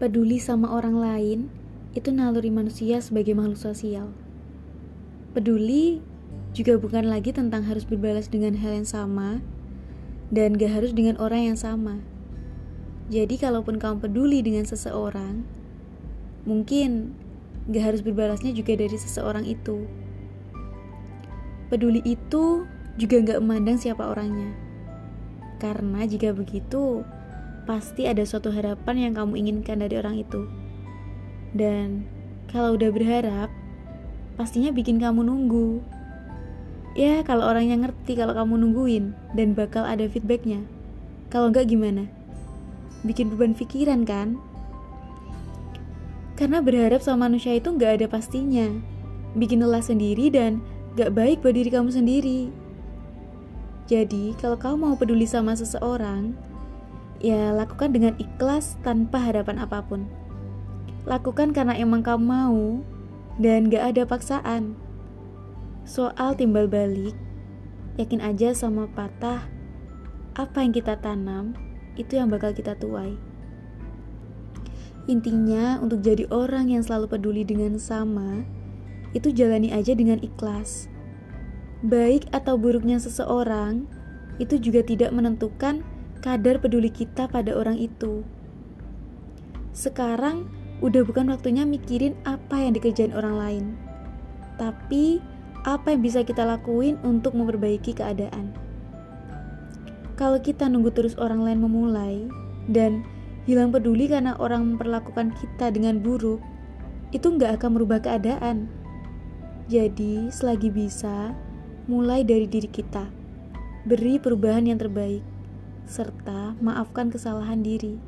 Peduli sama orang lain itu naluri manusia sebagai makhluk sosial. Peduli juga bukan lagi tentang harus berbalas dengan hal yang sama dan gak harus dengan orang yang sama. Jadi kalaupun kamu peduli dengan seseorang, mungkin gak harus berbalasnya juga dari seseorang itu. Peduli itu juga gak memandang siapa orangnya. Karena jika begitu, pasti ada suatu harapan yang kamu inginkan dari orang itu. Dan kalau udah berharap, pastinya bikin kamu nunggu. Ya, kalau orangnya ngerti kalau kamu nungguin dan bakal ada feedbacknya. Kalau enggak gimana? Bikin beban pikiran kan? Karena berharap sama manusia itu nggak ada pastinya. Bikin lelah sendiri dan gak baik buat diri kamu sendiri. Jadi, kalau kamu mau peduli sama seseorang, ya lakukan dengan ikhlas tanpa harapan apa pun. Lakukan karena emang kamu mau dan gak ada paksaan. Soal timbal balik, yakin aja sama patah, apa yang kita tanam, itu yang bakal kita tuai. Intinya, untuk jadi orang yang selalu peduli dengan sama, itu jalani aja dengan ikhlas. Baik atau buruknya seseorang, itu juga tidak menentukan kadar peduli kita pada orang itu. Sekarang udah bukan waktunya mikirin apa yang dikerjain orang lain, tapi apa yang bisa kita lakuin untuk memperbaiki keadaan. Kalau kita nunggu terus orang lain memulai dan hilang peduli karena orang memperlakukan kita dengan buruk, itu nggak akan merubah keadaan. Jadi, selagi bisa, mulai dari diri kita. Beri perubahan yang terbaik serta maafkan kesalahan diri.